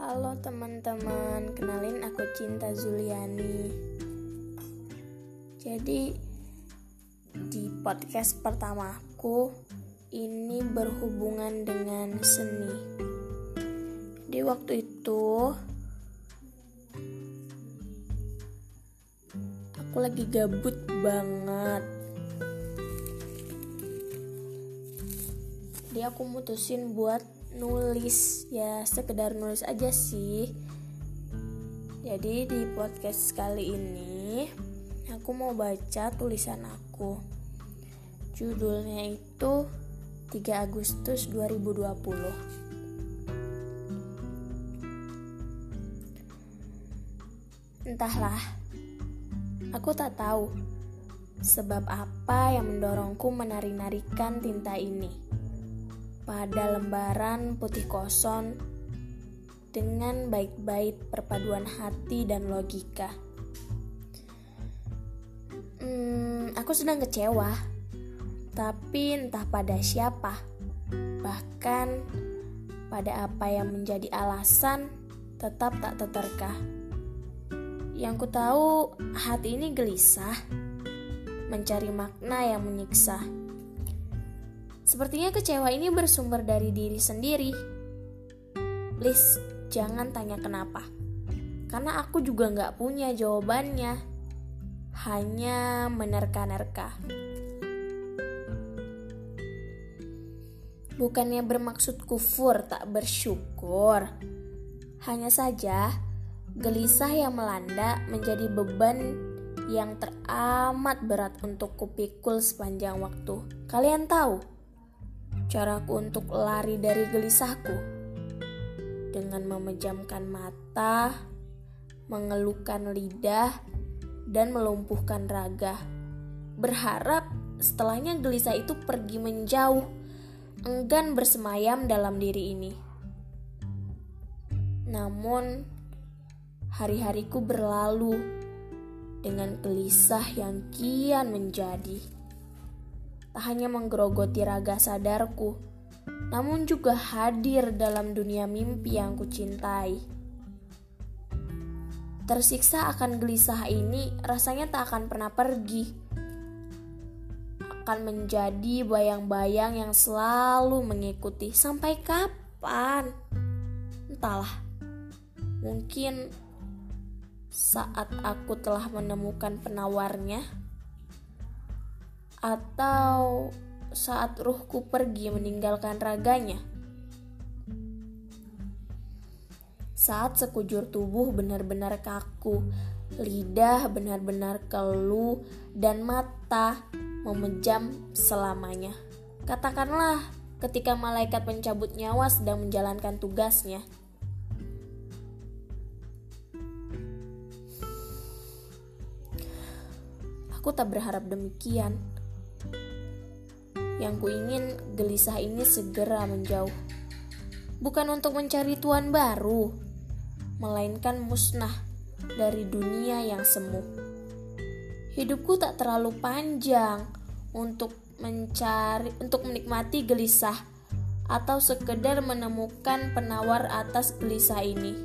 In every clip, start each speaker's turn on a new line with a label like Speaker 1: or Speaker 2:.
Speaker 1: Halo teman-teman, kenalin aku Cinta Zuliani. Jadi di podcast pertamaku ini berhubungan dengan seni. Di waktu itu aku lagi gabut banget. Jadi aku mutusin buat nulis ya sekedar nulis aja sih. Jadi di podcast kali ini aku mau baca tulisan aku. Judulnya itu 3 Agustus 2020. Entahlah, aku tak tahu sebab apa yang mendorongku menari-narikan tinta ini pada lembaran putih kosong dengan baik-baik perpaduan hati dan logika. Hmm, aku sedang kecewa, tapi entah pada siapa, bahkan pada apa yang menjadi alasan tetap tak terterka. Yang ku tahu, hati ini gelisah, mencari makna yang menyiksa. Sepertinya kecewa ini bersumber dari diri sendiri. Please, jangan tanya kenapa. Karena aku juga nggak punya jawabannya hanya menerka-nerka. Bukannya bermaksud kufur tak bersyukur. Hanya saja gelisah yang melanda menjadi beban yang teramat berat untuk kupikul sepanjang waktu. Kalian tahu caraku untuk lari dari gelisahku? Dengan memejamkan mata, mengeluhkan lidah, dan melumpuhkan raga. Berharap setelahnya gelisah itu pergi menjauh, enggan bersemayam dalam diri ini. Namun, hari-hariku berlalu dengan gelisah yang kian menjadi. Tak hanya menggerogoti raga sadarku, namun juga hadir dalam dunia mimpi yang kucintai. Tersiksa akan gelisah ini rasanya tak akan pernah pergi. Akan menjadi bayang-bayang yang selalu mengikuti. Sampai kapan? Entahlah. Mungkin saat aku telah menemukan penawarnya atau saat ruhku pergi meninggalkan raganya. saat sekujur tubuh benar-benar kaku, lidah benar-benar keluh, dan mata memejam selamanya. Katakanlah ketika malaikat pencabut nyawa sedang menjalankan tugasnya. Aku tak berharap demikian. Yang kuingin gelisah ini segera menjauh. Bukan untuk mencari tuan baru, melainkan musnah dari dunia yang semu. Hidupku tak terlalu panjang untuk mencari untuk menikmati gelisah atau sekedar menemukan penawar atas gelisah ini.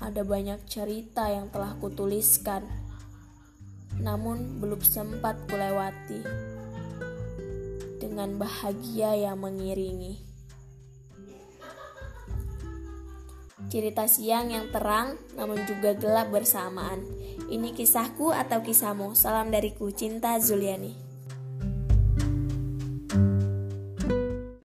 Speaker 1: Ada banyak cerita yang telah kutuliskan, namun belum sempat kulewati dengan bahagia yang mengiringi. cerita siang yang terang namun juga gelap bersamaan. Ini kisahku atau kisahmu. Salam dariku, Cinta Zuliani.